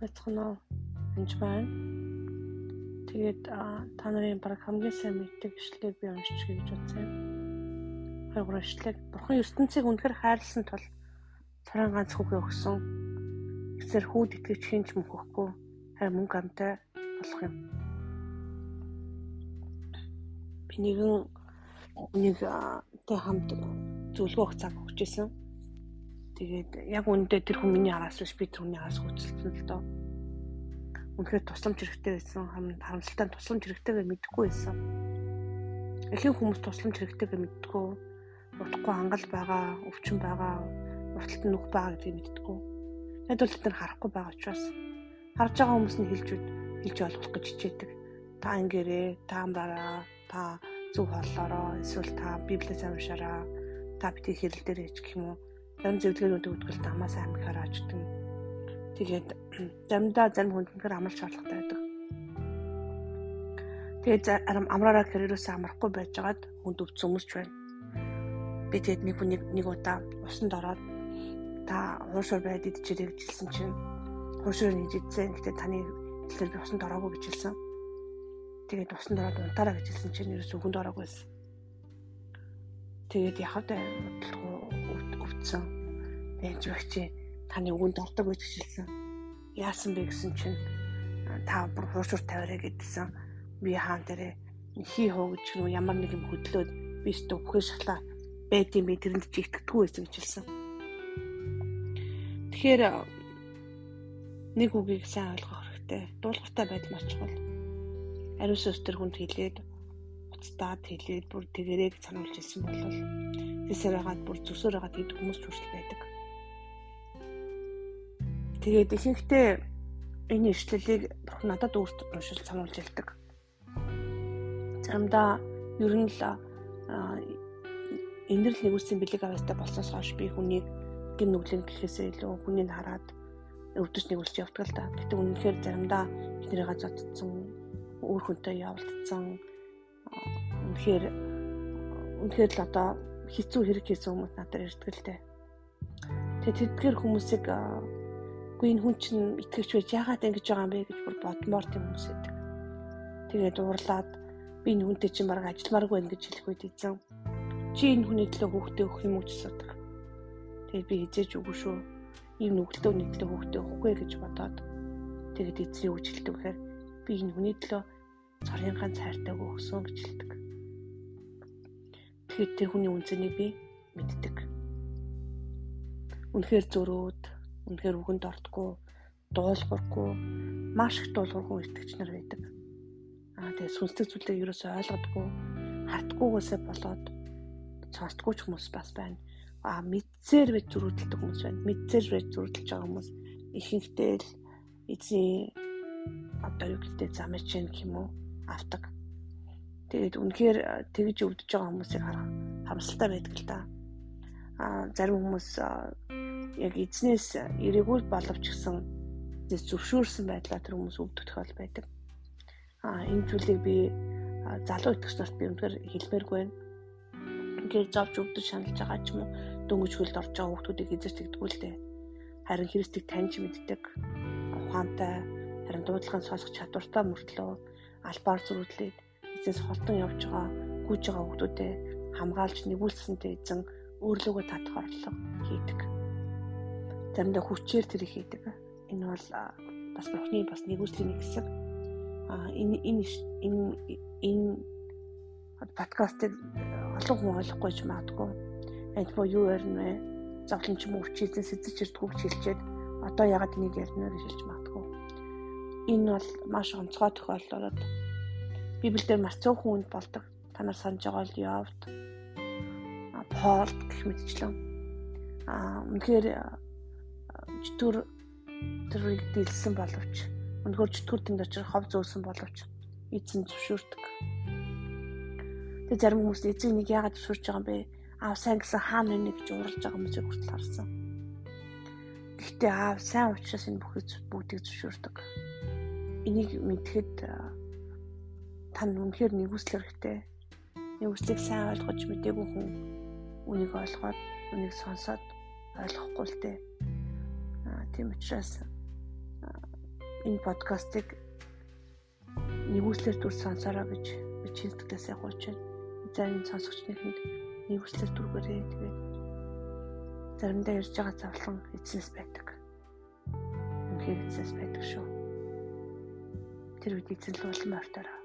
байцгаана уу? Энд байна. Тэгээд та нарын баг хамгийн сайн мэддэг ишлэгийг би уншиж гэж бодсон юм. Хайгуур ишлэг. Бурхан ертөнцийг үнэхээр хайрлсан тул царан ганц хүүгээ өгсөн. Эсэр хүүд итгэж хинч мөнхөхгүй харин мөнгө амтай болох юм. Би нэгэн нэг тэ хамт зөвлөгөө цаг өгч байсан Тэгээд яг үүндээ тэр хүн миний араас биш би тэр хүний араас хөцөлсөн л доо. Үнэхээр тусламж хэрэгтэй байсан. Харамсалтай тусламж хэрэгтэйгээ мэдэхгүй байсан. Эхлэн хүмүүс тусламж хэрэгтэйгээ мэддэггүй. Утгагүй ангал байгаа, өвчин байгаа, урталт нүх байгаа гэдгийг мэддэггүй. Яг бол тэр харахгүй байгаа учраас харж байгаа хүмүүс нь хэлж хэлж ойлгох гэж хичээдэг. Та ингээрээ, та амраараа, та зөв хооллороо, эсвэл та библиэс уншаараа, та бити хэрэл дээр ич гэх юм уу зарим зөвлөгөөнүүд өгдөг л амаа сайн амихаар ааждаг. Тэгээд заримдаа зарим хүнд үнээр амлах шаардлагатай байдаг. Тэгээд амраараа карьерөөс амрахгүй байжгаад хүнд өвц хүмүүс ч байна. Би тэгээд нэг хүнийг нэг удаа усанд ороод та хуушуур байд идчихэрэй гэж хэлсэн чинь хуушуур хийж идсэн. Гэтэ таны хэлээр би усанд ороогүй гэж хэлсэн. Тэгээд усанд ороод унтаараа гэж хэлсэн чинь ерөөс өгөнд ороогүйсэн. Тэгээд яхав даа бодсон. Байж багчи таны үгэнд ордог гэж хэлсэн. Яасан бэ гэсэн чинь та бүр хуушур тавиарэ гэдсэн. Би хаан дээрээ хий хоо гэж нү ямар нэг юм хөдлөөд би ч төвхөө шатлаа байт юм би тэрэнд чи итгэдэггүй байсан гэж хэлсэн. Тэгэхээр нэг үгийг сайн ойлгох хэрэгтэй. Дуулууртай байдал маш чухал. Ариус ус төр хүнд хэлээд уцтаад хэлээд бүр тэгэрэг сануулж ирсэн бол Тэсээр хагаад бүр зүсээр хагаад гэдэг хүмүүс ч хүртэл байдаг. Тэгээд ихэнхдээ энэ ишлэлийг надад өөрт уншил сануулж ялдаг. Заримдаа ер нь л энэ л нэгүсийн бэлэг авьяастай болсоос хойш би хүнийг гин нүглэн гэхээсээ илүү хүнийг хараад өвдөж нэгүүлж явдаг л да. Гэтэ үнэхээр заримдаа биднийгээ зодцсон, өөр хүнтэй явуулдсан. Үнэхээр үнэхээр л одоо хэцүү хэрэг хийсэн хүмүүс надад ирдэг л дээ. Тэгээ тэдгээр хүмүүсийг үгүй энэ хүн чинь итгэж байж яагаад ингэж байгаа юм бэ гэж бүр бодмоор тийм хүмүүс байдаг. Тэгээд уурлаад би энэ хүнтэй чинь бараг ажилламааргүй байна гэж хэлэх үед эзэн чи энэ хүний төлөө хүүхдээ өгөх юм уу гэж асуудаг. Тэгээд би хизээж үгүй шүү. Ийм нүгэлтөө нийтлээ хүүхдээ өгөхгүй гэж бодоод тэгээд эзний үг хэлдэг гэхээр би энэ хүний төлөө цорын ганц хайртайг өгсөн гэж хэлдэг. Тэгэхээр тэр хүний үнцнийг би мэддэг. Үнэхээр зөрөөд, үнэхээр үгэнд ортгүй, дуулуургүй, маш их дуулуургүй итгэж нар байдаг. Аа тэгээ сүнслэг зүйлээ ерөөсөй ойлгодгүй, хартгүйгээсээ болоод цаастгүй ч хүмүүс бас байна. Аа мэдсээр байж зөрүүдэлдэг хүмүүс байна. Мэдсээр байж зөрүүдэлж байгаа хүмүүс ихэнхдээ л эзэн одоо юу гэдэг замч юм уу авдаг Тэгээд үнэхээр тэгж өвдөж байгаа хүмүүсийг харах харамсалтай байдаг л да. Аа зарим хүмүүс яг эзнээс эрэгүүл боловч гэсэн зөвшөөрсөн байдлаар тэр хүмүүс өвдөх тохиол байдаг. Аа энэ зүйлийг би залуу итгэж нарт би үнэхээр хэлмээргүй байна. Ингээд зовж өвдөж шаналж байгаа ч юм уу дөнгөж хөлд орж байгаа хүмүүсийг эзэрч дээ. Харин Христийг таньж мэддэг ухаантай харин дуудлагын сонсох чадвартай мөртлөө албаар зөрүүдлээд эзэнс холтон явж байгаа гүйж байгаа хүмүүстэй хамгаалж нэгүүлсэнтэй эзэн өөрлөгөө татах орлого хийдэг. Заримдаа хүчээр тэр хийдэг. Энэ бол бас бурхны бас нэгүслийн нэг хэсэг. А энэ энэ энэ энэ подкастыг олон хүн ойлгохгүй ч магадгүй. Энд бо юу ярина вэ? Зовлон ч юм уу хүчээсэн сэзэж ирдгүү хэлчихэд одоо ягаад энийг ярина гэж хэлж магадгүй. Энэ бол маш онцгой тохиолдолд Библиэлд маш цөөхөн үнд болдог. Та нар санаж байгаа л Йовд, Пол гэх мэтчлэн. Аа үнэхээр чөтгөр тэрийг дэлсэн боловч үнэхээр чөтгөр тэнд очир хов зөөсөн боловч эзэн зөвшөөрдөг. Тэг зарим хүмүүс эзэн нэг яагаад зөвшөөрч байгаа юм бэ? Аав сайн гэсэн хаана нэг гэж уралж байгаа хүмүүсийг хүртэл харсан. Гэхдээ аав сайн учраас энэ бүхий бүгдийг зөвшөөрдөг. Энийг мэдхэд тань үнэхээр нэгүсэл хэрэгтэй. Нэгүслийг сайн ойлгож мдээгүй хүн үнийг ойлгоод үнийг сонсоод ойлгохгүй л дээ. Аа тийм учраас энэ подкастыг нэгүслэр дүр сонсороо гэж би чинь сэтгэлээсээ хууч байна. Зарим сонсогчныхэнд нэгүслэр дүргээрээ тэгээд заримдаа ярьж байгаа завлан эзнес байдаг. Үнхээр эзнес байдаг шүү. Тэр үед эзэн л улам ойртойроо.